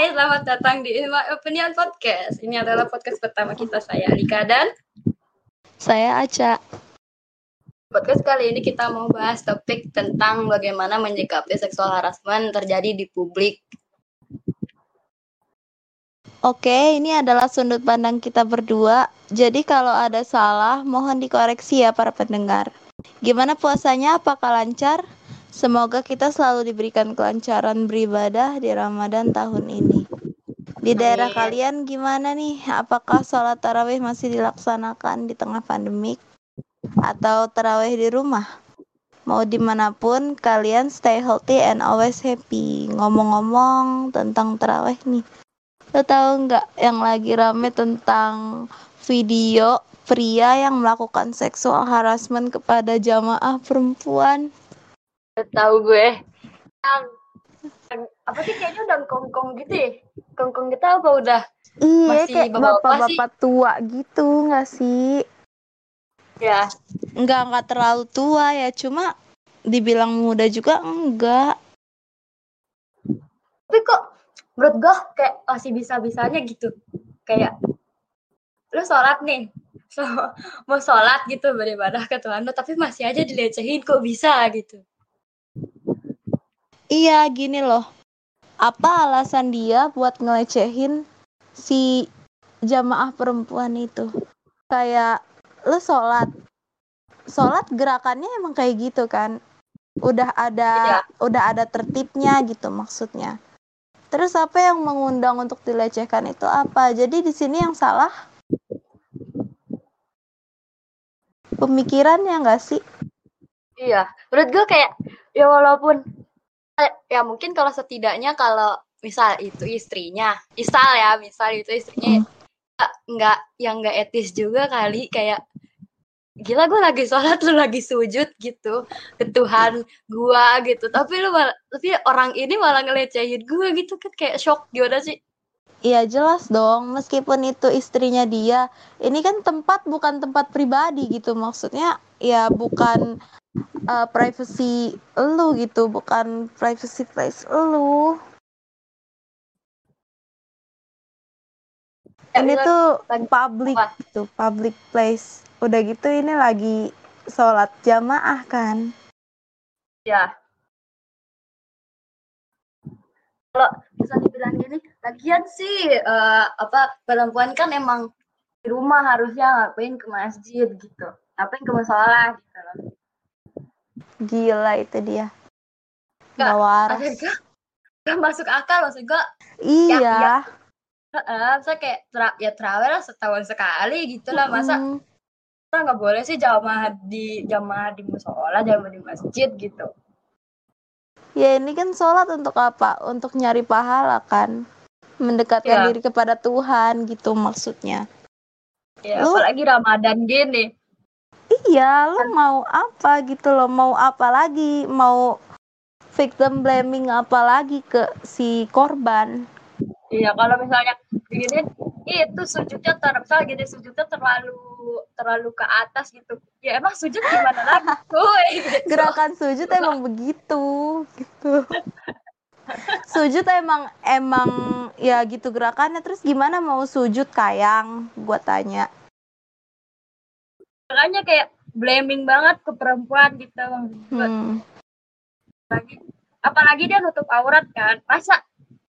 Hai, selamat datang di Ilma Opinion Podcast. Ini adalah podcast pertama kita saya Alika dan Saya Aca. podcast kali ini kita mau bahas topik tentang bagaimana menyikapi seksual harassment terjadi di publik. Oke, ini adalah sudut pandang kita berdua. Jadi kalau ada salah, mohon dikoreksi ya para pendengar. Gimana puasanya? Apakah lancar? Semoga kita selalu diberikan kelancaran beribadah di Ramadan tahun ini. Di daerah Amin. kalian gimana nih? Apakah sholat tarawih masih dilaksanakan di tengah pandemik? Atau tarawih di rumah? Mau di mana pun, kalian stay healthy and always happy. Ngomong-ngomong tentang tarawih nih. Lo tahu nggak yang lagi rame tentang video pria yang melakukan seksual harassment kepada jamaah perempuan? Tahu gue. Yang, apa sih kayaknya udah kongkong gitu ya? Kongkong gitu apa udah? Iya, Masih kayak bapak-bapak tua gitu nggak sih? Ya, Nggak nggak terlalu tua ya, cuma dibilang muda juga enggak. tapi kok menurut gue kayak masih bisa-bisanya gitu. Kayak lu sholat nih, so, mau sholat gitu beribadah ke Tuhan lu, tapi masih aja dilecehin kok bisa gitu. Iya, gini loh. Apa alasan dia buat ngelecehin si jamaah perempuan itu? Kayak lu sholat. Sholat gerakannya emang kayak gitu kan. Udah ada udah ada tertibnya gitu maksudnya. Terus apa yang mengundang untuk dilecehkan itu apa? Jadi di sini yang salah pemikirannya nggak sih? Iya, menurut gue kayak ya walaupun ya mungkin kalau setidaknya kalau misal itu istrinya, misal ya, misal itu istrinya nggak nggak yang nggak etis juga kali kayak gila gue lagi sholat lu lagi sujud gitu. Ke Tuhan gua gitu. Tapi lu malah, tapi orang ini malah ngelecehin gue gitu kan kayak shock. Gimana sih? Iya jelas dong, meskipun itu istrinya dia, ini kan tempat bukan tempat pribadi gitu, maksudnya ya bukan uh, privacy lu gitu, bukan privacy place lu. Ya, Ini tuh lagi public apa? gitu, public place. Udah gitu ini lagi sholat jamaah kan. ya kalau bisa dibilang gini lagian sih eh, apa perempuan kan emang di rumah harusnya ngapain ke masjid gitu ngapain ke musola gitu loh Gila itu dia. Nggak, Gak waras. gak masuk akal maksud gue Iya. ya. eh, saya kayak tra ya terawih lah setahun sekali gitu lah masa Mm. kita nggak boleh sih jamaah di jamaah di musola jamaah di masjid gitu Ya ini kan sholat untuk apa? Untuk nyari pahala kan? Mendekatkan Ya. diri kepada Tuhan gitu maksudnya. ya Lu- apalagi Ramadan gini Iya, lu mau apa gitu loh? Mau apa lagi? Mau victim blaming apa lagi ke si korban? Iya, kalau misalnya begini, itu sujudnya ter, misalnya gini sujudnya terlalu terlalu ke atas gitu. Ya emang sujud gimana lagi? Gitu. Gerakan sujud emang begitu gitu. Sujud emang emang ya gitu gerakannya terus gimana mau sujud kayang? Gua tanya. Makanya kayak blaming banget ke perempuan gitu. Hmm. Apalagi, apalagi dia nutup aurat kan. Masa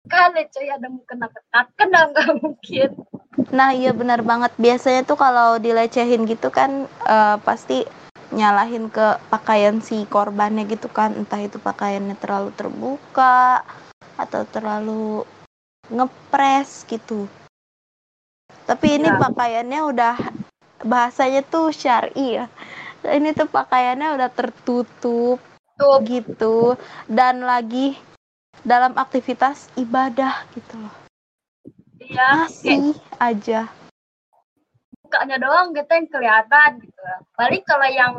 kali coy ada kena ketat kan nggak mungkin. Nah, iya benar banget. Biasanya tuh kalau dilecehin gitu kan eh, pasti nyalahin ke pakaian si korbannya gitu kan. Entah itu pakaiannya terlalu terbuka atau terlalu ngepres gitu. Tapi ini Ya. pakaiannya udah bahasanya tuh syar'i ya. Ini tuh pakaiannya udah tertutup Tuh, gitu dan lagi dalam aktivitas ibadah gitu loh. iya, kayak Masih aja. mukanya doang gitu yang kelihatan gitu. Paling kalau yang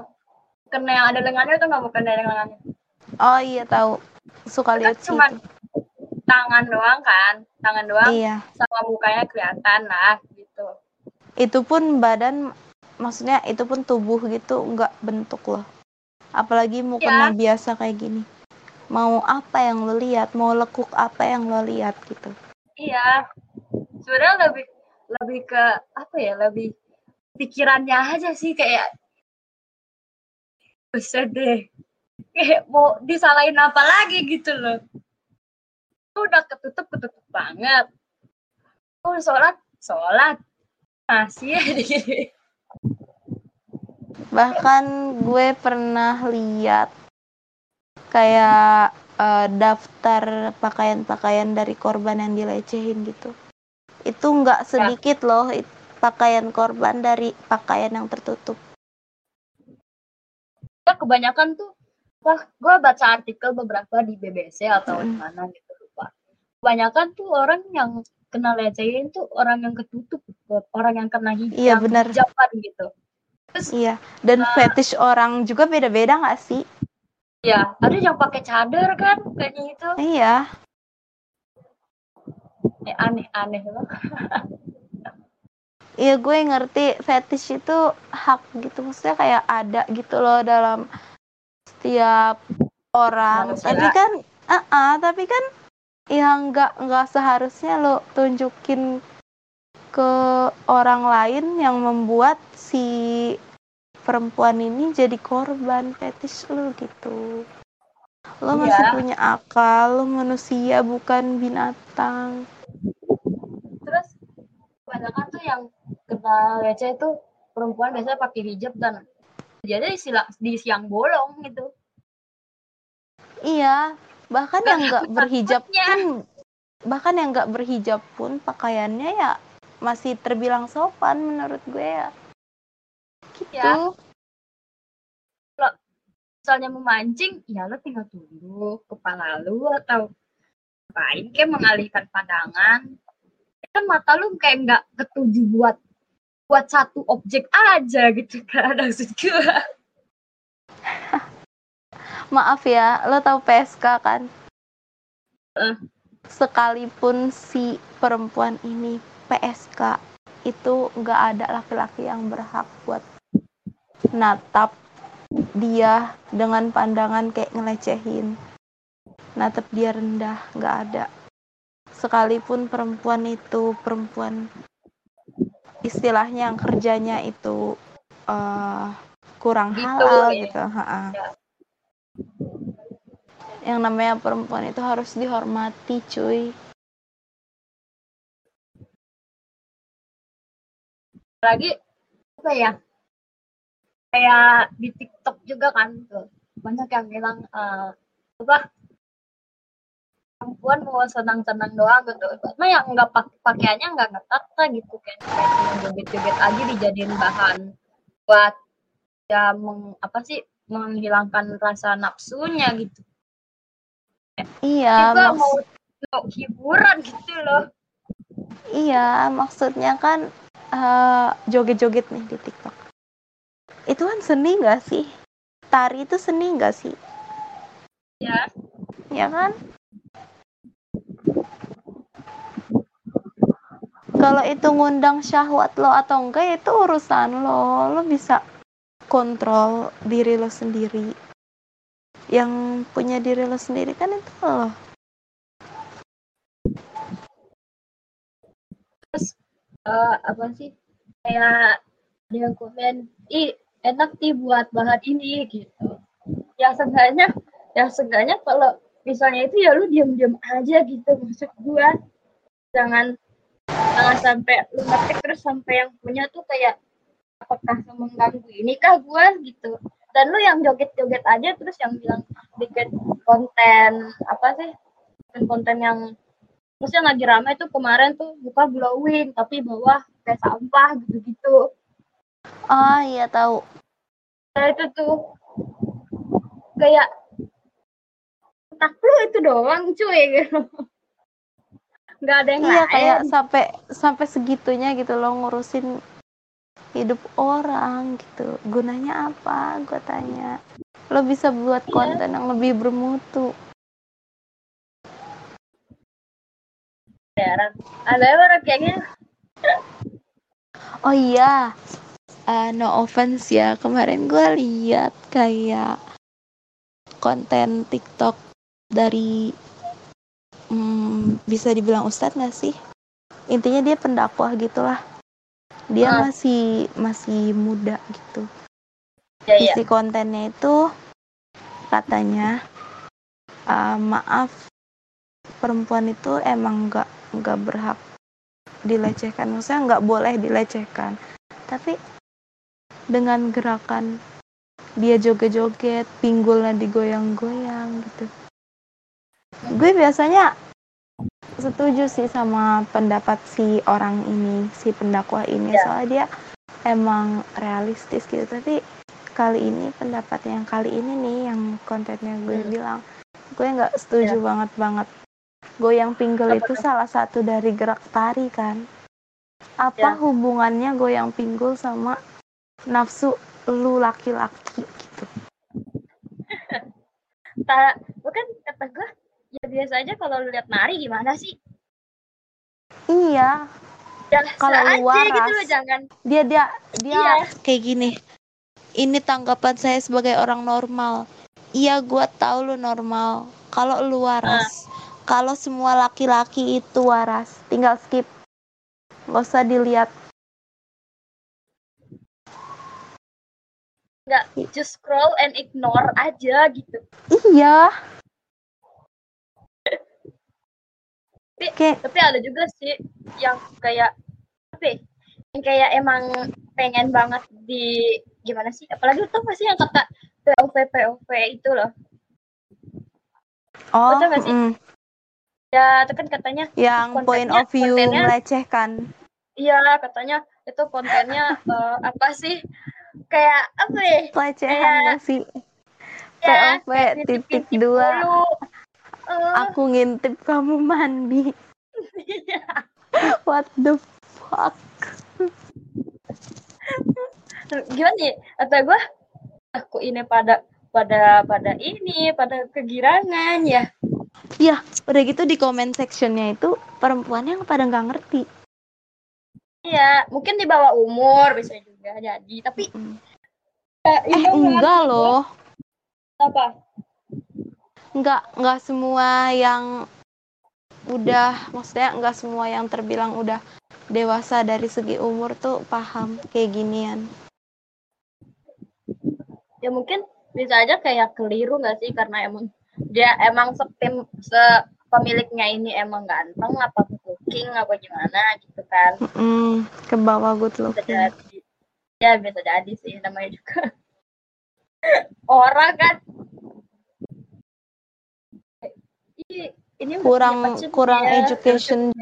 kena yang ada lengannya tuh nggak mau kena yang lengannya. Oh iya tahu. Suka Kan lihat sih. cuman tangan doang kan, tangan doang Iya. sama mukanya kelihatan lah gitu. Itu pun badan maksudnya itu pun tubuh gitu nggak bentuk loh. Apalagi mukanya Ya. biasa kayak gini. Mau apa yang lo lihat? Mau lekuk apa yang lo lihat gitu. iya sebenarnya lebih lebih ke apa ya lebih pikirannya aja sih kayak besar deh kayak mau disalahin apa lagi gitu loh udah ketutup ketutup banget oh sholat sholat masih ya bahkan gue pernah lihat kayak uh, daftar pakaian-pakaian dari korban yang dilecehin gitu itu nggak sedikit ya. loh pakaian korban dari pakaian yang tertutup ya kebanyakan tuh wah gue baca artikel beberapa di BBC atau hmm. di mana gitu lupa kebanyakan tuh orang yang kena lecehin tuh orang yang ketutup orang yang kena hijab iya, benar. hijaban gitu. Terus, iya dan uh, fetish orang juga beda-beda nggak sih? Iya ada yang pakai cadar kan kayaknya itu iya. Eh, aneh-aneh loh Iya gue ngerti fetish itu hak gitu. Maksudnya kayak ada gitu loh dalam setiap orang. Manusia. tapi kan uh -uh, tapi kan ya nggak nggak seharusnya lo tunjukin ke orang lain yang membuat si perempuan ini jadi korban fetish lo gitu. Lo iya. masih punya akal lo manusia bukan binatang. Terus kebanyakan tuh yang kena leceh itu perempuan biasanya pakai hijab dan jadi di, di siang bolong gitu. Iya bahkan yang nggak berhijab pun bahkan yang nggak berhijab pun pakaiannya ya masih terbilang sopan menurut gue ya. Gitu. Ya. kalau misalnya memancing ya lo tinggal tunduk kepala lu atau ngapain kayak mengalihkan pandangan. Kan mata lu kayak nggak ketuju buat buat satu objek aja gitu kan maksud gue maaf ya lo tau PSK kan uh. sekalipun si perempuan ini PSK itu nggak ada laki-laki yang berhak buat natap dia dengan pandangan kayak ngelecehin natap dia rendah nggak ada sekalipun perempuan itu perempuan istilahnya yang kerjanya itu uh, kurang gitu, halal ya. gitu ha -ha. Ya yang namanya perempuan itu harus dihormati cuy. Lagi apa ya kayak di TikTok juga kan tuh. Banyak yang bilang uh, apa perempuan mau senang-senang doang gitu. Cuma yang nggak pak pakaiannya nggak ngetat gitu kan kayak cuma joget-joget aja dijadiin bahan buat ya meng, apa sih menghilangkan rasa nafsunya gitu Iya, juga mau, mau hiburan gitu loh. Iya, maksudnya kan uh, joget-joget nih di TikTok. Itu kan seni gak sih? Tari itu seni gak sih? Ya. Ya kan? Kalau itu ngundang syahwat lo atau enggak ya itu urusan lo. Lo bisa kontrol diri lo sendiri yang punya diri lo sendiri kan itu lo. Terus uh, apa sih? Kayak dia komen ih enak sih buat bahan ini gitu. Ya seenggaknya ya seenggaknya kalau misalnya itu ya lu diam-diam aja gitu maksud gua. Jangan jangan sampai lu ngetik terus sampai yang punya tuh kayak apakah mengganggu ini kah gua? gitu dan lu yang joget-joget aja terus yang bilang bikin konten apa sih? Konten yang yang lagi ramai tuh kemarin tuh buka glowing tapi bawah kayak sampah gitu-gitu. Ah iya tahu. Nah itu tuh. Kayak tak lu itu doang cuy. Gitu nggak ada yang iya lain. kayak sampai sampai segitunya gitu loh ngurusin hidup orang gitu. Gunanya apa? Gue tanya. Lo bisa buat iya. konten yang lebih bermutu. Ada orang kayaknya? Oh iya. Uh, no offense ya. Kemarin gue lihat kayak konten TikTok dari hmm, bisa dibilang ustadz nggak sih? Intinya dia pendakwah gitulah dia Ah. masih masih muda gitu Ya, ya. isi kontennya itu katanya "Ah, maaf perempuan itu emang nggak nggak berhak dilecehkan maksudnya nggak boleh dilecehkan tapi dengan gerakan dia joget-joget pinggulnya digoyang-goyang gitu gue biasanya setuju sih sama pendapat si orang ini si pendakwah ini Ya. soalnya dia emang realistis gitu tapi kali ini pendapat yang kali ini nih yang kontennya gue Hmm. bilang gue nggak setuju banget banget goyang pinggul Apa itu tuh? salah satu dari gerak tari kan apa Ya. hubungannya goyang pinggul sama nafsu lu laki-laki gitu Ta- bukan kata gue ya biasa aja kalau lu lihat nari gimana sih? Iya. Biasa Kalau lu aja gitu loh jangan. Dia dia dia Iya. kayak gini. Ini tanggapan saya sebagai orang normal. Iya gua tahu lu normal. Kalau lu waras. Kalau semua laki-laki itu waras. Tinggal skip. Nggak usah dilihat. Nggak just scroll and ignore aja gitu. Iya Tapi- kayak tapi ada juga sih yang kayak apa ya? yang kayak emang pengen banget di gimana sih apalagi tuh pasti yang kata POV POV itu loh oh Betul nggak sih? mm, ya itu kan katanya yang point of view melecehkan iya katanya itu kontennya eh, apa sih kayak apa ya pelecehan Kayak- sih ya, POV titik dua. Aku ngintip kamu mandi. Iya. what the fuck? Gimana ya? Kata gue aku ini pada pada pada ini pada kegirangan ya. Ya, udah gitu di comment sectionnya itu perempuannya yang pada nggak ngerti. iya mungkin di bawah umur bisa juga jadi tapi Mm. eh, Eh enggak loh, apa enggak enggak semua yang udah, maksudnya enggak semua yang terbilang udah dewasa dari segi umur tuh paham kayak ginian. ya mungkin bisa aja kayak keliru nggak sih? Karena emang dia emang setim se pemiliknya ini emang ganteng apa cooking apa gimana gitu kan. Mm, ke bawah good bisa looking. jadi. Ya bisa jadi sih namanya juga. Orang kan Ih, ini Kurang kurang dia, education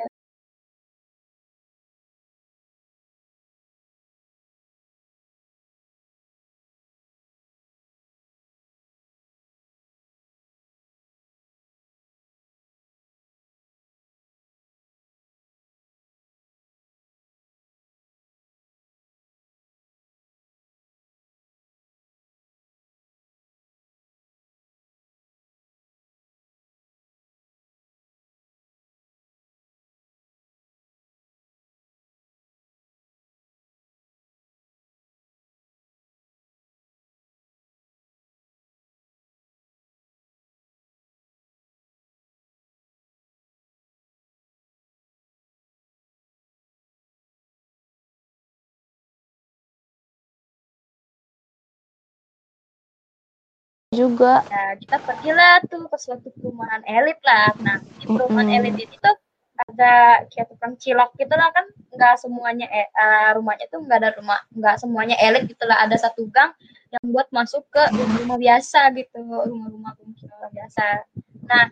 juga. Nah, kita pergilah tuh ke suatu perumahan elit lah. Nah, di perumahan Mm-mm. elit ini tuh ada kayak tukang cilok gitu lah kan nggak semuanya eh, eh, rumahnya tuh nggak ada rumah nggak semuanya elit gitu lah ada satu gang yang buat masuk ke rumah biasa gitu rumah-rumah pemukiman biasa nah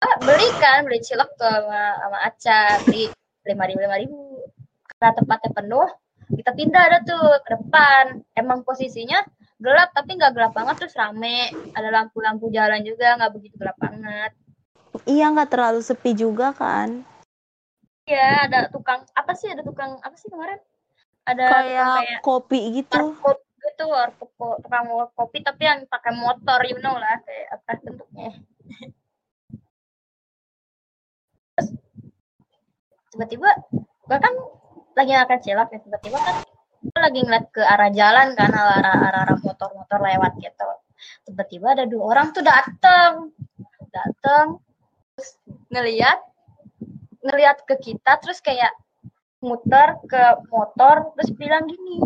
ah, beli kan beli cilok tuh sama, sama Aca beli lima ribu lima ribu karena tempatnya penuh kita pindah ada tuh ke depan emang posisinya gelap tapi nggak gelap banget terus rame ada lampu-lampu jalan juga nggak begitu gelap banget Iya nggak terlalu sepi juga kan. Iya, ada tukang apa sih? Ada tukang apa sih kemarin? Ada Kayak kayak kopi gitu. warkop gitu, warkop ko- tukang kopi tapi yang pakai motor, you know lah, kayak apa bentuknya. Terus tiba-tiba bahkan lagi makan cilok ya tiba-tiba kan gue lagi ngeliat ke arah jalan kan arah arah, arah motor-motor lewat gitu tiba-tiba ada dua orang tuh dateng dateng ngeliat ngeliat ke kita terus kayak muter ke motor terus bilang gini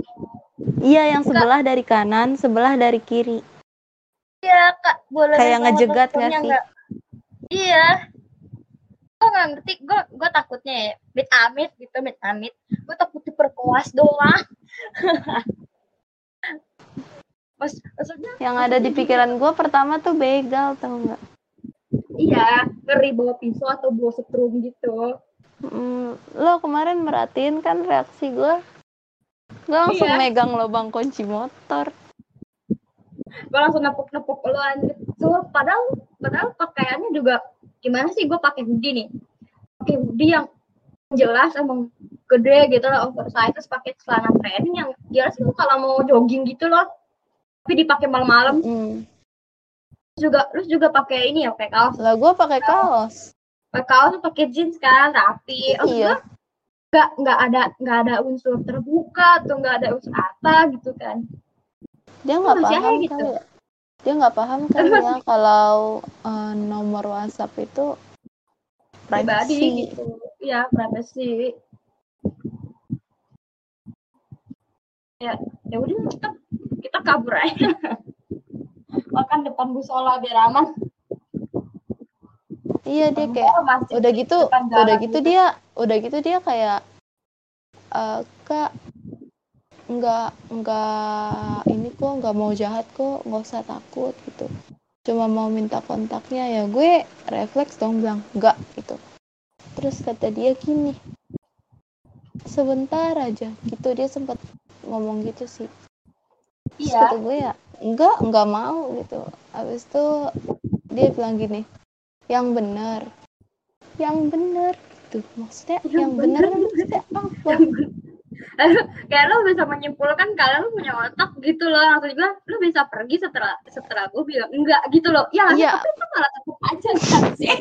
Iya, yang sebelah dari kanan, sebelah dari kiri. iya kak boleh Kayak ngejegat nggak sih? nggak?" iya gue nggak ngerti gue gue takutnya ya mit amit gitu mit amit gue takut diperkoas doang Mas, maksudnya Yang ada di pikiran gue pertama tuh begal, tau nggak? iya ngeri bawa pisau atau bawa setrum gitu Mm, lo kemarin merhatiin kan reaksi gue? Gue langsung Iya. megang lubang kunci motor. gue langsung nepuk nepuk lo anjir so, padahal padahal pakaiannya juga gimana sih gue pakai hoodie nih pakai hoodie yang jelas emang gede gitu loh oversize terus pakai celana training yang jelas lu kalau mau jogging gitu loh tapi dipakai malam-malam Mm. Terus juga lu juga pakai ini ya pakai kaos Lah gue pakai kaos. pakai kaos pakai jeans kan rapi oh, Iya. nggak nggak ada nggak ada unsur terbuka atau nggak ada unsur apa gitu kan Dia nggak paham gitu. kali ya. Dia nggak paham kali ya kalau eh, nomor WhatsApp itu pribadi gitu. Ya privacy. Ya ya udah kita kita kabur aja. Makan depan musola biar aman. Iya dia kayak masih udah gitu udah gitu gitu. dia udah gitu dia kayak eh kak nggak nggak ini kok nggak mau jahat kok nggak usah takut gitu. Cuma mau minta kontaknya ya gue refleks dong bilang enggak gitu. Terus kata dia gini sebentar aja gitu dia sempat ngomong gitu sih. Terus iya. kata gue ya enggak enggak mau gitu. Habis itu dia bilang gini yang benar yang benar gitu maksudnya yang, Yang benar benar. maksudnya apa kayak lo bisa menyimpulkan kalau lo punya otak gitu loh. Langsung juga lo bisa pergi setelah setelah gue bilang enggak gitu loh. Ya Iya. tapi itu malah tetap aja kan sih?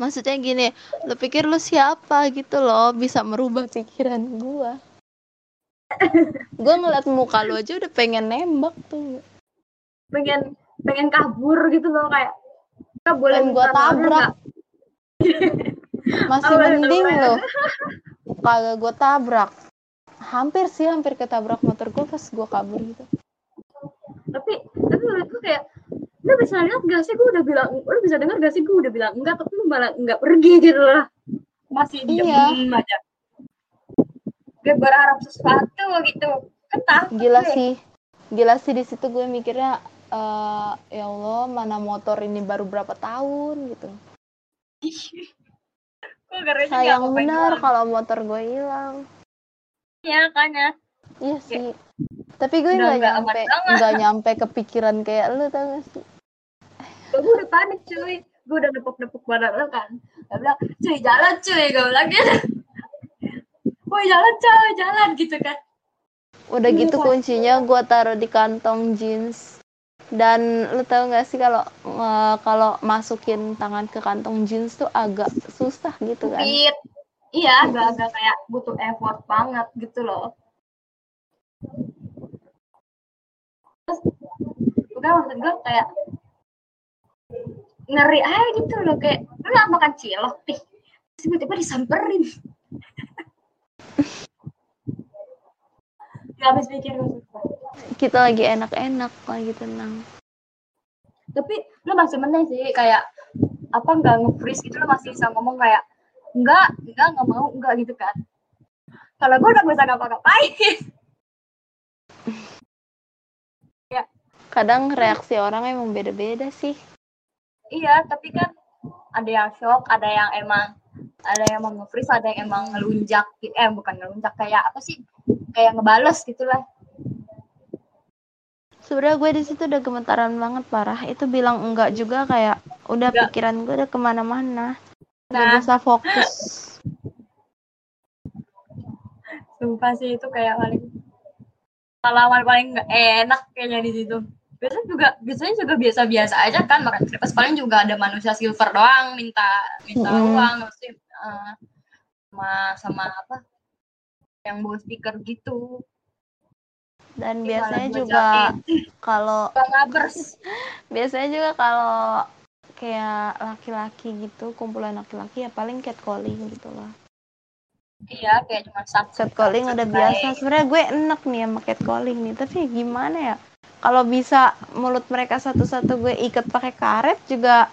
Maksudnya gini lo pikir lo siapa gitu loh bisa merubah pikiran gua? Gua ngeliat muka lo aja udah pengen nembak tuh. Pengen pengen kabur gitu loh kayak kita boleh tolong tabrak. Masih mending bener. kagak gua tabrak. Hampir sih hampir ketabrak motor gua pas gua kabur gitu. Tapi tapi menurut gue kayak lu bisa lihat gak sih gue udah bilang lu bisa dengar gak sih gue udah bilang enggak tapi lu malah enggak pergi gitu lah masih diem Iya. aja. Gak berharap sesuatu gitu. Ketah gila sih. Gila sih di situ gue mikirnya eh, ya Allah mana motor ini baru berapa tahun gitu gue gara sayang benar kalau motor gue hilang. Ya kan ya? Iya sih. Tapi gue nggak nyampe nggak nyampe kepikiran kayak lu tau gak sih? Gue udah panik cuy. Gue udah nepuk-nepuk badan lo kan. Gue bilang cuy jalan cuy. Gue bilang gitu. Woi jalan cuy jalan gitu kan. Udah gitu kuncinya gue taruh di kantong jeans dan lu tau gak sih kalau eh, kalau masukin tangan ke kantong jeans tuh agak susah gitu kan. Iya, agak-agak kayak butuh effort banget gitu loh. Terus, bukan maksud gue kayak ngeri aja gitu loh kayak lu makan cilok Terus tiba-tiba disamperin gak habis pikir kita lagi enak-enak lagi tenang. Tapi lu masih mending sih kayak apa nggak nge-freeze gitu lu masih bisa ngomong kayak enggak enggak nggak mau enggak gitu kan. Kalau gue udah bisa ngapa-ngapain. Kadang reaksi orang emang beda-beda sih. Iya, tapi kan ada yang shock, ada yang emang ada yang emang nge-freeze, ada yang emang ngelunjak, eh bukan ngelunjak kayak apa sih? Kayak ngebales gitu lah. sebenarnya gue di situ udah gemetaran banget parah itu bilang enggak juga kayak udah Enggak. pikiran gue udah ke mana-mana Nah, bisa fokus sumpah sih itu kayak paling pengalaman paling nggak enak kayaknya di situ. Biasanya juga biasanya juga biasa-biasa aja kan makan krepas paling juga ada manusia silver doang minta minta Mm-mm. uang maksudnya eh, sama sama apa yang bawa speaker gitu. dan Gimana biasanya juga kalau biasanya juga kalau kayak laki-laki gitu kumpulan laki-laki ya paling catcalling gitu loh iya kayak cuma satu catcalling udah biasa. sebenarnya gue enak nih sama catcalling nih tapi gimana ya? Kalau bisa mulut mereka satu-satu gue ikat pakai karet juga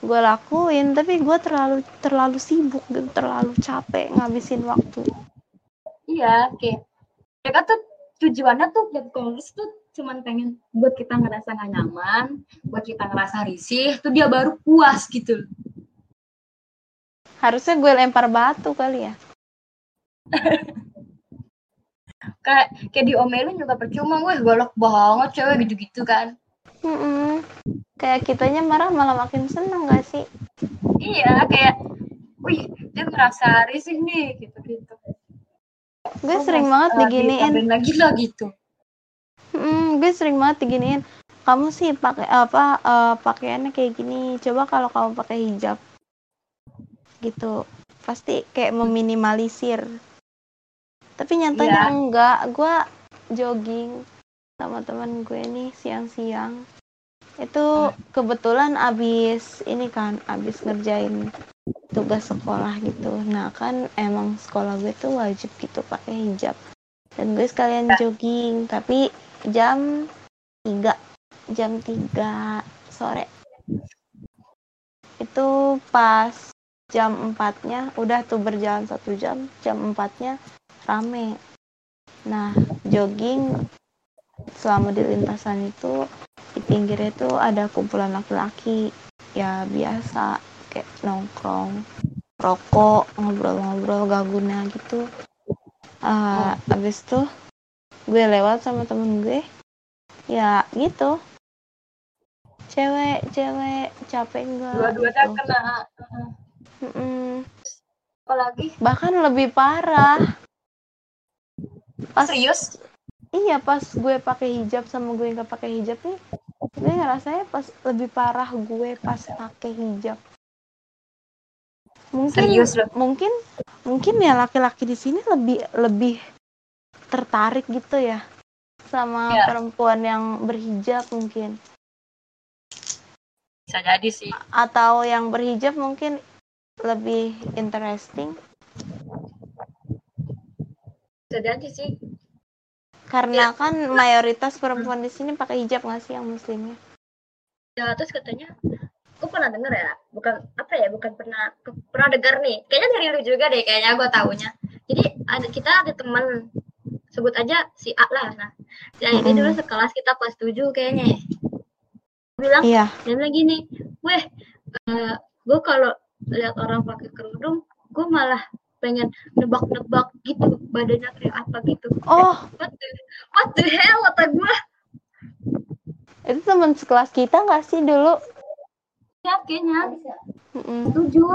gue lakuin tapi gue terlalu terlalu sibuk gitu terlalu capek ngabisin waktu iya kayak mereka tuh tujuannya tuh catcalling tuh cuman pengen buat kita ngerasa gak nyaman, buat kita ngerasa risih, tuh dia baru puas gitu. Harusnya gue lempar batu kali ya. kayak kayak diomelin juga percuma, wah golok banget cewek gitu-gitu kan. Mm -mm. Kayak kitanya marah malah makin seneng gak sih? Iya, kayak, wih dia ngerasa risih nih gitu-gitu. Gue oh, sering banget diginiin. Lagi lah gitu Hmm, gue sering banget diginiin. Kamu sih pakai apa uh, pakaiannya kayak gini. Coba kalau kamu pakai hijab. Gitu. Pasti kayak meminimalisir. Tapi nyatanya yeah. enggak. Gue jogging sama teman gue nih siang-siang. Itu kebetulan abis ini kan, abis ngerjain tugas sekolah gitu. Nah kan emang sekolah gue tuh wajib gitu pakai hijab. Dan gue sekalian ya. jogging, tapi jam 3 jam 3 sore itu pas jam 4 nya udah tuh berjalan satu jam jam 4 nya rame nah jogging selama di lintasan itu di pinggirnya itu ada kumpulan laki-laki ya biasa kayak nongkrong rokok ngobrol-ngobrol gaguna gitu. Uh, abis tuh gue lewat sama temen gue. Ya gitu. Cewek cewek capek enggak dua-duanya gitu. kena. Mm -mm. apalagi? Bahkan lebih parah. Pas serius? Iya pas gue pakai hijab sama gue nggak pakai hijab nih gue ngerasanya pas lebih parah gue pas pakai hijab mungkin serius mungkin mungkin ya laki-laki di sini lebih lebih tertarik gitu ya sama ya. perempuan yang berhijab mungkin. Bisa jadi sih. Atau yang berhijab mungkin lebih interesting. Bisa jadi sih. Karena ya. kan mayoritas perempuan di sini pakai hijab nggak sih yang muslimnya? Ya terus katanya aku pernah denger ya bukan apa ya bukan pernah pernah dengar nih. Kayaknya dari lu juga deh kayaknya gue tahunya jadi ada kita ada teman sebut aja si A lah. Nah dan mm -hmm. ini dulu sekelas kita kelas 7 kayaknya ya. Bilang iya. dia bilang gini weh uh, gue kalau lihat orang pakai kerudung gue malah pengen nebak-nebak gitu badannya kayak apa gitu. Oh. What the, what the hell kata gue itu teman sekelas kita nggak sih dulu ya kayaknya. Tujuh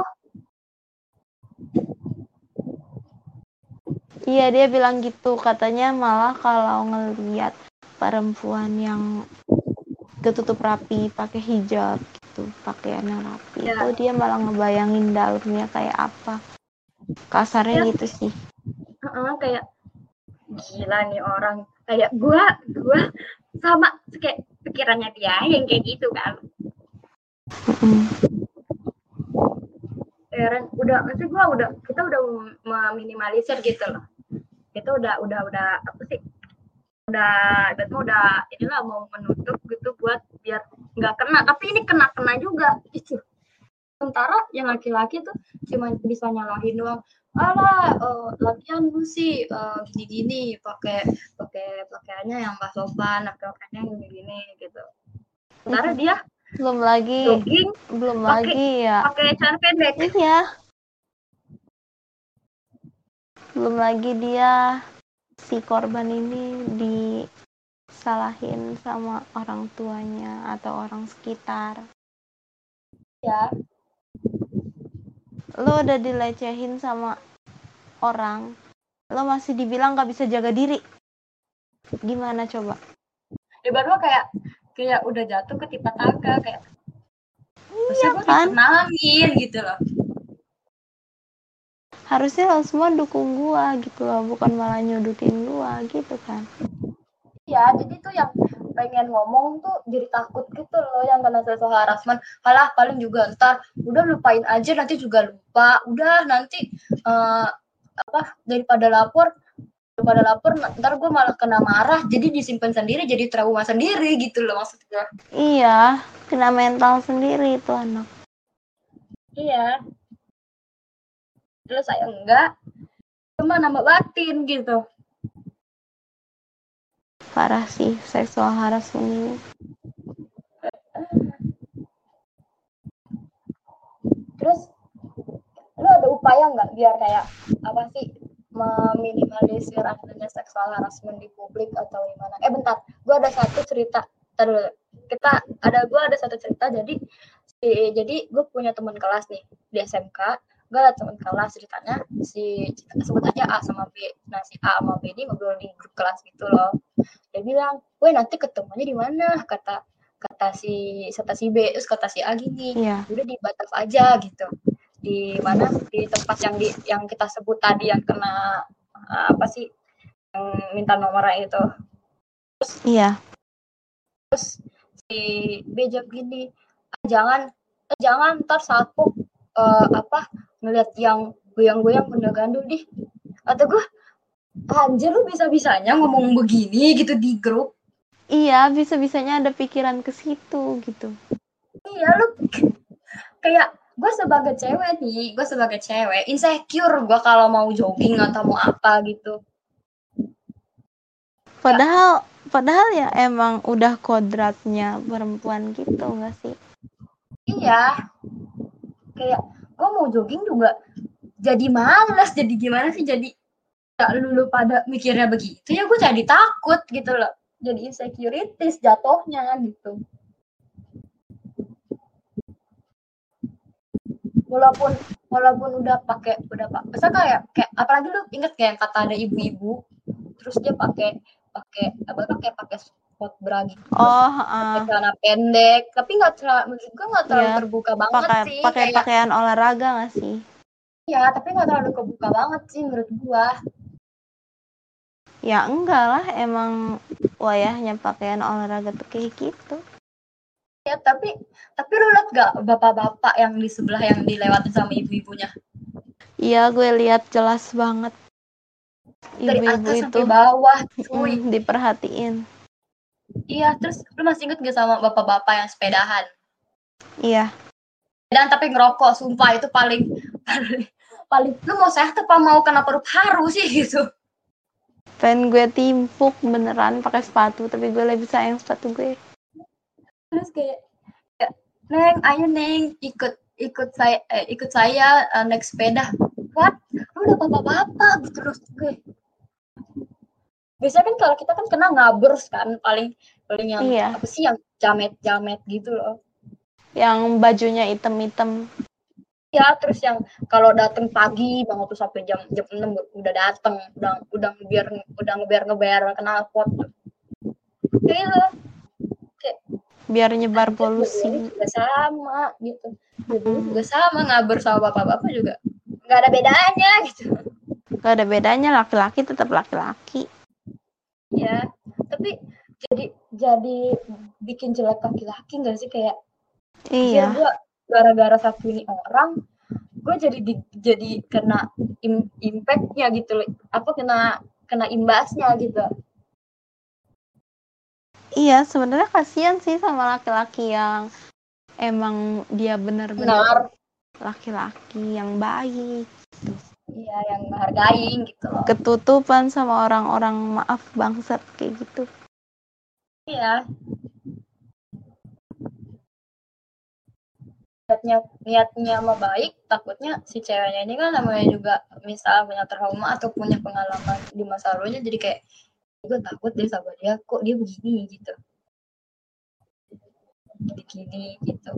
Iya dia bilang gitu. Katanya malah kalau ngelihat perempuan yang ketutup rapi pakai hijab gitu pakaiannya rapi ya. itu dia malah ngebayangin dalamnya kayak apa. Kasarnya ya. gitu sih. Uh -uh, kayak gila nih orang. Kayak gua gua sama kayak pikirannya dia yang kayak gitu kan Heran, udah, maksud gua udah, kita udah meminimalisir gitu loh. Itu udah udah udah apa sih? Udah itu udah inilah mau menutup gitu buat biar nggak kena. Tapi ini kena kena juga. Itu sementara yang laki-laki tuh cuma bisa nyalahin doang. Alah uh, latihan lu sih uh, gini-gini pakai pakai pakaiannya yang mbak sopan pakai pakaiannya yang gini-gini gitu. Sementara dia belum lagi. Jogging, belum pake, lagi ya. pakai celana pendek. Iya. Belum lagi dia si korban ini disalahin sama orang tuanya atau orang sekitar. Ya. Lo udah dilecehin sama orang. Lo masih dibilang gak bisa jaga diri. Gimana coba? Ya baru kayak kayak udah jatuh ke tipe tangga kayak iya kan? gitu loh. Harusnya lo semua dukung gua gitu loh bukan malah nyudutin gua gitu kan. Ya jadi tuh yang pengen ngomong tuh jadi takut gitu loh yang kena seksual harassment. Halah paling juga ntar udah lupain aja nanti juga lupa. Udah nanti uh, apa daripada lapor daripada lapor ntar gue malah kena marah jadi disimpan sendiri jadi trauma sendiri gitu loh maksudnya. Iya kena mental sendiri itu anak. Iya. Terus saya enggak cuma nambah batin gitu. Parah sih seksual harassment. Ini terus lu ada upaya nggak biar kayak apa sih meminimalisir adanya seksual harassment di publik atau gimana. Eh bentar. Gue ada satu cerita. Terus kita ada gue ada satu cerita. Jadi si jadi gue punya teman kelas nih di SMK gue ada teman kelas ceritanya si sebut aja A sama B. Nah si A sama B ini ngobrol di grup kelas gitu loh. Dia bilang woi nanti ketemunya di mana? Kata kata si kata si B. Terus kata si A gini yeah. udah di batas aja gitu di mana? Di tempat yang di yang kita sebut tadi yang kena apa sih? Yang minta nomornya itu. Terus iya. terus si B jawab gini ah, jangan eh, jangan ntar saat uh, apa ngeliat yang goyang-goyang benda gandul di atau gue anjir lu bisa-bisanya ngomong begini gitu di grup? Iya bisa-bisanya ada pikiran ke situ gitu. Iya lu kayak gue sebagai cewek nih gue sebagai cewek insecure gue kalau mau jogging atau mau apa gitu. Padahal padahal ya emang udah kodratnya perempuan gitu nggak sih? Iya. Kayak gue mau jogging juga jadi males jadi gimana sih? Jadi ya lulu pada mikirnya begitu. Ya gue jadi takut gitu loh. Jadi insecurities jatuhnya gitu walaupun walaupun udah pakai udah pak masa kayak kayak apalagi lu inget kayak yang kata ada ibu-ibu terus dia pakai pakai apa pakai pakai spot bra gitu. Oh, uh. celana pendek, tapi nggak terlalu menurut gue nggak terlalu yeah. terbuka banget pake, sih. Pakai kayak... pakaian olahraga nggak sih? Iya, tapi nggak terlalu kebuka banget sih menurut gua. Ya enggak lah, emang wayahnya pakaian olahraga tuh kayak gitu. Ya, tapi tapi lu liat gak bapak-bapak yang di sebelah yang dilewatin sama ibu-ibunya? Iya, gue lihat jelas banget. Ibu-ibu itu bawah, cuy. Mm, diperhatiin. Iya, terus lu masih inget gak sama bapak-bapak yang sepedahan? Iya. Dan tapi ngerokok, sumpah itu paling paling paling lu mau sehat apa mau kena paru-paru sih gitu. Pengen gue timpuk beneran pakai sepatu, tapi gue lebih sayang sepatu gue. Terus kayak, Neng, ayo Neng, ikut ikut saya eh, ikut saya uh, naik sepeda. What? Lu udah bapak-bapak gitu terus gue biasanya kan kalau kita kan kena ngabers kan paling paling yang iya. apa sih yang jamet jamet gitu loh yang bajunya item-item ya terus yang kalau datang pagi banget tuh sampai jam jam enam udah datang udah udah biar udah ngebiar ngebiar kenal pot kayak gitu kayak biar nyebar polusi. juga sama gitu. Hmm. juga sama ngabar sama bapak-bapak juga. Nggak ada bedanya gitu. Nggak ada bedanya laki-laki tetap laki-laki. Ya tapi jadi jadi bikin jelek laki-laki nggak sih? Kayak iya. gue gara-gara satu ini orang gue jadi di, jadi kena im, impactnya gitu apa kena kena imbasnya gitu iya sebenarnya kasihan sih sama laki-laki yang emang dia benar-benar laki-laki yang baik gitu. Iya yang menghargai gitu loh. Ketutupan sama orang-orang maaf bangsat kayak gitu. Iya. Niatnya niatnya mau baik takutnya si ceweknya ini kan namanya juga misal punya trauma atau punya pengalaman di masa lalunya jadi kayak gue takut deh sama dia kok dia begini? Gitu. Begini gitu.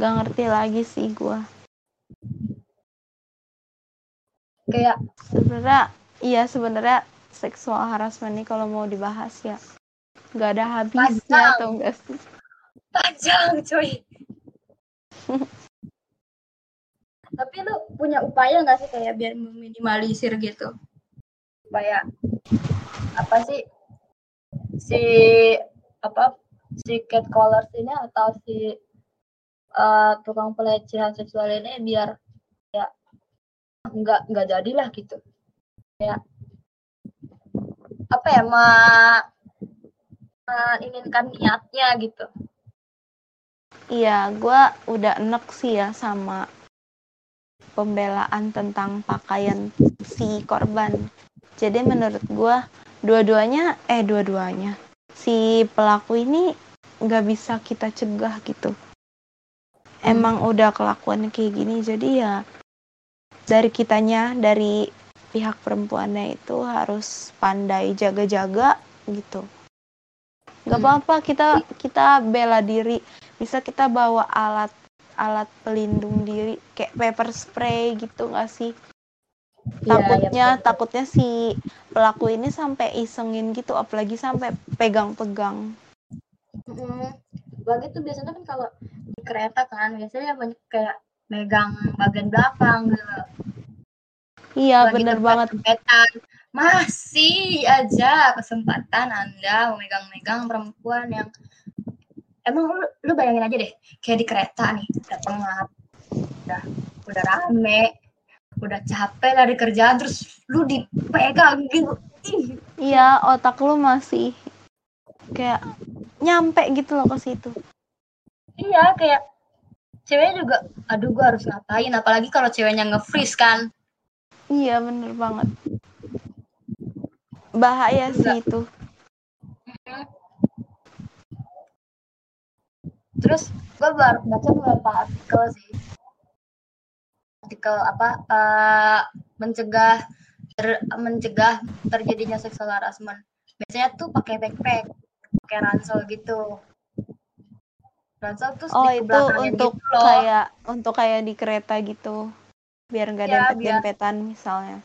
Gak ngerti lagi sih gue kayak sebenarnya iya sebenarnya seksual harassment ini kalau mau dibahas ya nggak ada habisnya panjang. atau enggak sih? Panjang cuy. Tapi lu punya upaya nggak sih kayak biar meminimalisir gitu supaya apa sih si apa si cat callers ini atau si uh, tukang pelecehan seksual ini biar ya nggak nggak jadilah gitu. Ya. Apa ya ma inginkan niatnya gitu. Iya gue udah enek sih ya sama pembelaan tentang pakaian si korban jadi menurut gue dua-duanya eh dua-duanya si pelaku ini nggak bisa kita cegah gitu. Emang udah kelakuan kayak gini jadi ya dari kitanya dari pihak perempuannya itu harus pandai jaga-jaga gitu. Nggak hmm. apa-apa kita kita bela diri. Bisa kita bawa alat alat pelindung diri kayak paper spray gitu nggak sih takutnya ya, ya, takutnya si pelaku ini sampai isengin gitu apalagi sampai pegang-pegang. Lagi tuh biasanya kan kalau di kereta kan biasanya banyak kayak megang bagian belakang gitu. Iya bener banget. tempetan. Masih aja kesempatan anda memegang-megang perempuan yang emang lu, lu bayangin aja deh kayak di kereta nih udah pengap udah udah rame udah capek dari kerjaan terus lu dipegang gitu. Iya otak lu masih kayak nyampe gitu loh ke situ. Iya kayak ceweknya juga aduh gua harus ngapain? Apalagi kalau ceweknya nge-freeze kan. Iya bener banget. Bahaya Enggak. sih itu. Terus gue baru baca beberapa artikel sih artikel apa uh, mencegah ter, mencegah terjadinya seksual harassment. Biasanya tuh pakai backpack pakai ransel gitu. Ransel tuh oh itu untuk gitu loh. kayak untuk kayak di kereta gitu. Biar nggak ya, dempet-dempetan misalnya.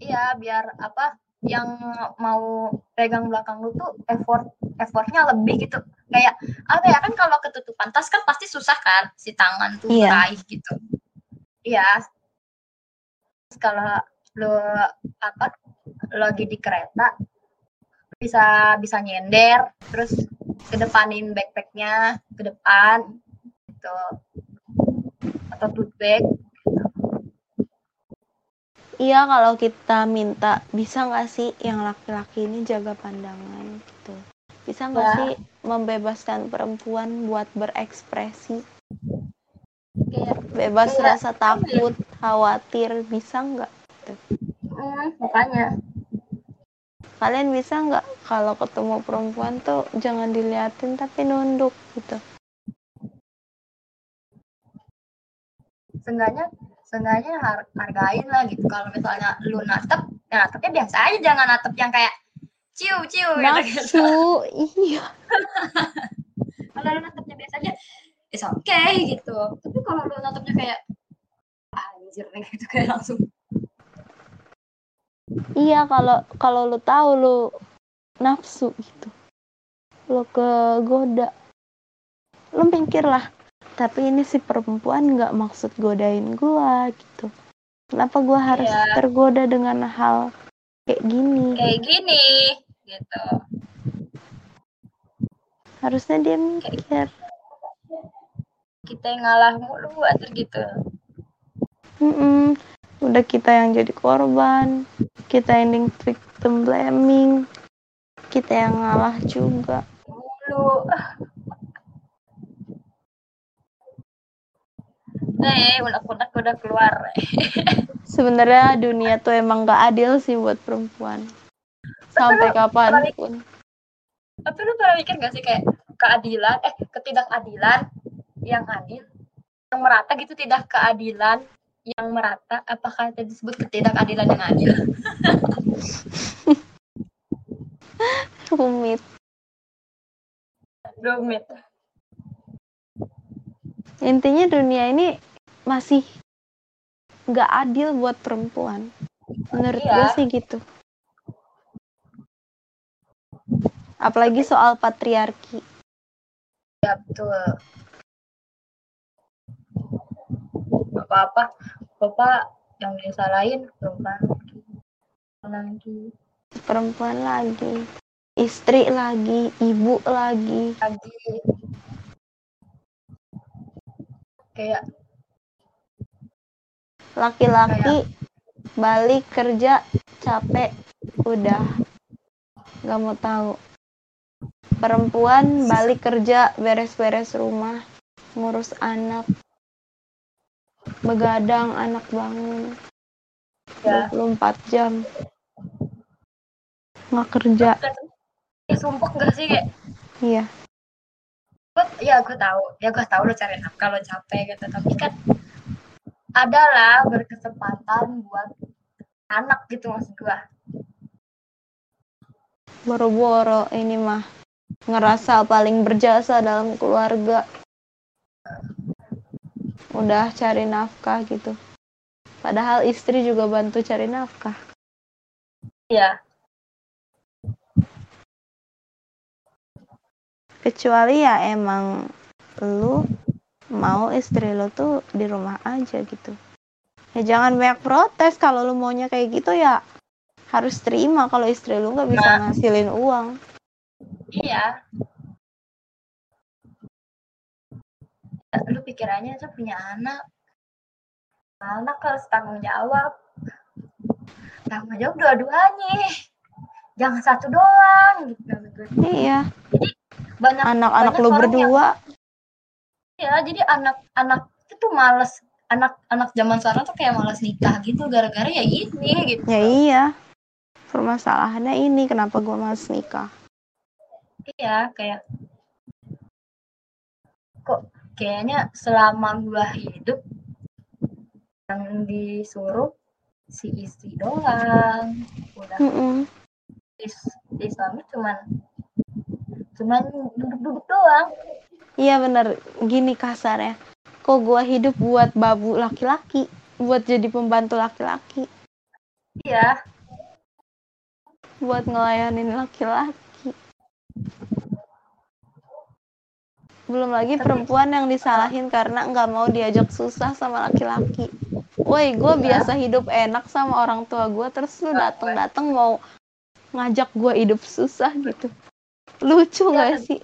Iya biar apa yang mau pegang belakang lu tuh effort effortnya lebih gitu. Kayak apa ya kan kalau ketutupan tas kan pasti susah kan si tangan tuh iya. raih gitu iya kalau lu apa lagi di kereta bisa bisa nyender terus kedepanin backpacknya ke depan gitu atau tote bag Iya kalau kita minta bisa nggak sih yang laki-laki ini jaga pandangan gitu. Bisa nggak ya. sih membebaskan perempuan buat berekspresi? Kayak, Bebas kayak, rasa takut, ya. khawatir, bisa nggak? Hmm, makanya. Kalian bisa nggak kalau ketemu perempuan tuh jangan diliatin tapi nunduk gitu? Seenggaknya seenggaknya har hargain lah gitu kalau misalnya lu natep ya natepnya biasa aja jangan natep yang kayak ciu ciu gitu, gitu. iya kalau lu natepnya biasa aja it's okay gitu. Tapi kalau lu natepnya kayak ah, anjir nih gitu kayak langsung. Iya kalau kalau lu tahu lu nafsu gitu. Lu kegoda. Lu mikir lah tapi ini si perempuan nggak maksud godain gua gitu. Kenapa gua harus yeah. tergoda dengan hal kayak gini? Kayak gini gitu. Harusnya dia mikir kita yang ngalah mulu atur gitu mm -mm. udah kita yang jadi korban kita yang victim blaming kita yang ngalah juga mulu Eh, unek-unek udah keluar. Sebenarnya dunia tuh emang gak adil sih buat perempuan. Sampai kapan pun. Tapi lu pernah mikir gak sih kayak keadilan, eh ketidakadilan yang adil, yang merata gitu tidak keadilan yang merata, apakah itu disebut ketidakadilan yang adil? Rumit. Rumit intinya dunia ini masih nggak adil buat perempuan menurut iya. gue sih gitu apalagi soal patriarki ya betul apa-apa. Bapak yang disalahin perempuan lagi. Perempuan lagi. Istri lagi, ibu lagi. lagi. Kayak Laki-laki balik kerja capek, udah. Nggak mau tahu. Perempuan balik kerja beres-beres rumah, ngurus anak, begadang anak bangun. ya. 24 jam. Nggak kerja. Ya, sumpah gak sih kayak iya. Gue ya gue tahu. Ya gue tahu lo cari nafkah lo capek gitu. Tapi kan adalah berkesempatan buat anak gitu maksud gue boro-boro ini mah ngerasa paling berjasa dalam keluarga udah cari nafkah gitu. Padahal istri juga bantu cari nafkah. Iya. Kecuali ya emang lu mau istri lu tuh di rumah aja gitu. Ya jangan banyak protes kalau lu maunya kayak gitu ya harus terima kalau istri lu nggak bisa Nah. ngasilin uang. Iya Lu pikirannya tuh punya anak. Anak harus tanggung jawab. Tanggung jawab dua-duanya. Jangan satu doang gitu. Gue. iya banyak anak-anak lu orang yang- berdua. Ya jadi anak-anak itu tuh males. Anak-anak zaman sekarang tuh kayak males nikah gitu gara-gara ya ini gitu. Ya iya. Permasalahannya ini kenapa gua males nikah. iya kayak kok kayaknya selama gua hidup yang disuruh si istri doang udah Mm-mm. di, di suami cuman cuman duduk-duduk doang Iya bener. Gini kasarnya. Kok gua hidup buat babu laki-laki, buat jadi pembantu laki-laki, iya buat ngelayanin laki-laki. Belum lagi perempuan yang disalahin karena nggak mau diajak susah sama laki-laki. Woi, gue Iya. biasa hidup enak sama orang tua gue, terus lu dateng-dateng mau ngajak gue hidup susah gitu. Lucu Iya. gak sih?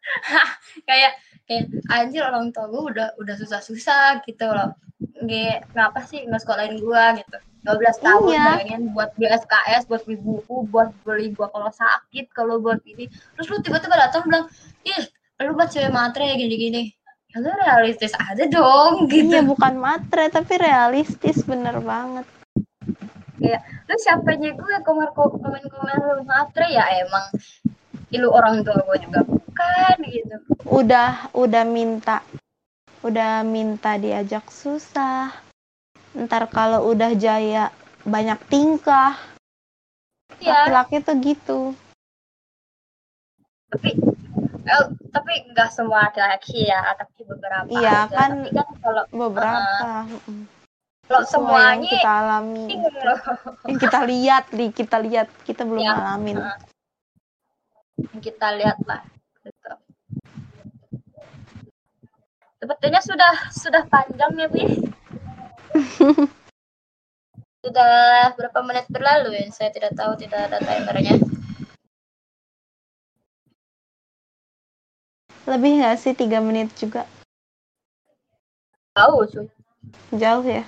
kayak kayak anjir orang tua gue udah udah susah-susah gitu loh nggak ngapa sih nggak sekolahin gue gitu 12 tahun Iya. bayangin buat beli SKS buat beli buku buat beli gua kalau sakit kalau buat ini terus lu tiba-tiba datang bilang ih lu buat cewek matre gini-gini ya lu realistis aja dong gitu Iya bukan matre tapi realistis bener banget. kayak lu siapanya gue komen komen komen lu matre ya emang ilu orang tua gue juga bukan gitu Udah udah minta udah minta diajak susah. Ntar kalau udah jaya banyak tingkah. ya Laki-laki tuh gitu. tapi eh, tapi nggak semua laki-laki ya tapi beberapa Iya, aja. kan tapi kan kalau Beberapa. mm-mm. kalau Sesuai yang semuanya kita alami. Yang kita lihat nih, kita lihat, kita belum Iya. ngalamin. yang kita lihat lah gitu. Sepertinya sudah sudah panjang ya, Bi. sudah berapa menit berlalu ya? Saya tidak tahu, tidak ada timernya. Lebih nggak sih tiga menit juga? Tahu, cuy. Jauh ya?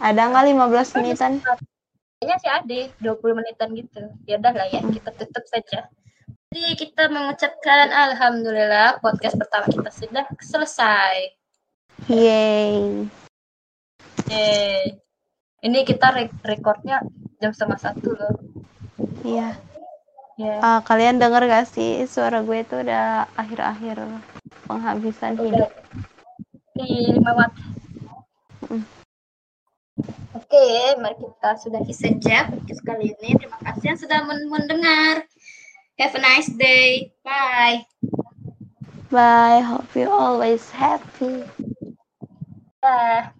Ada nggak 15 menitan? Kayaknya sih ada 20 menitan gitu. Ya udah lah ya, kita tutup saja. Jadi kita mengucapkan alhamdulillah podcast pertama kita sudah selesai. Yeay. Yeay. Ini kita re- recordnya jam setengah satu loh. Iya. Ya. Ah, kalian denger gak sih suara gue itu udah akhir-akhir penghabisan hidup. di lima watt. Mm. Oke, mari kita sudahi saja podcast kali ini. Terima kasih yang sudah men- mendengar. Have a nice day. Bye. Bye. Hope you always happy. Bye.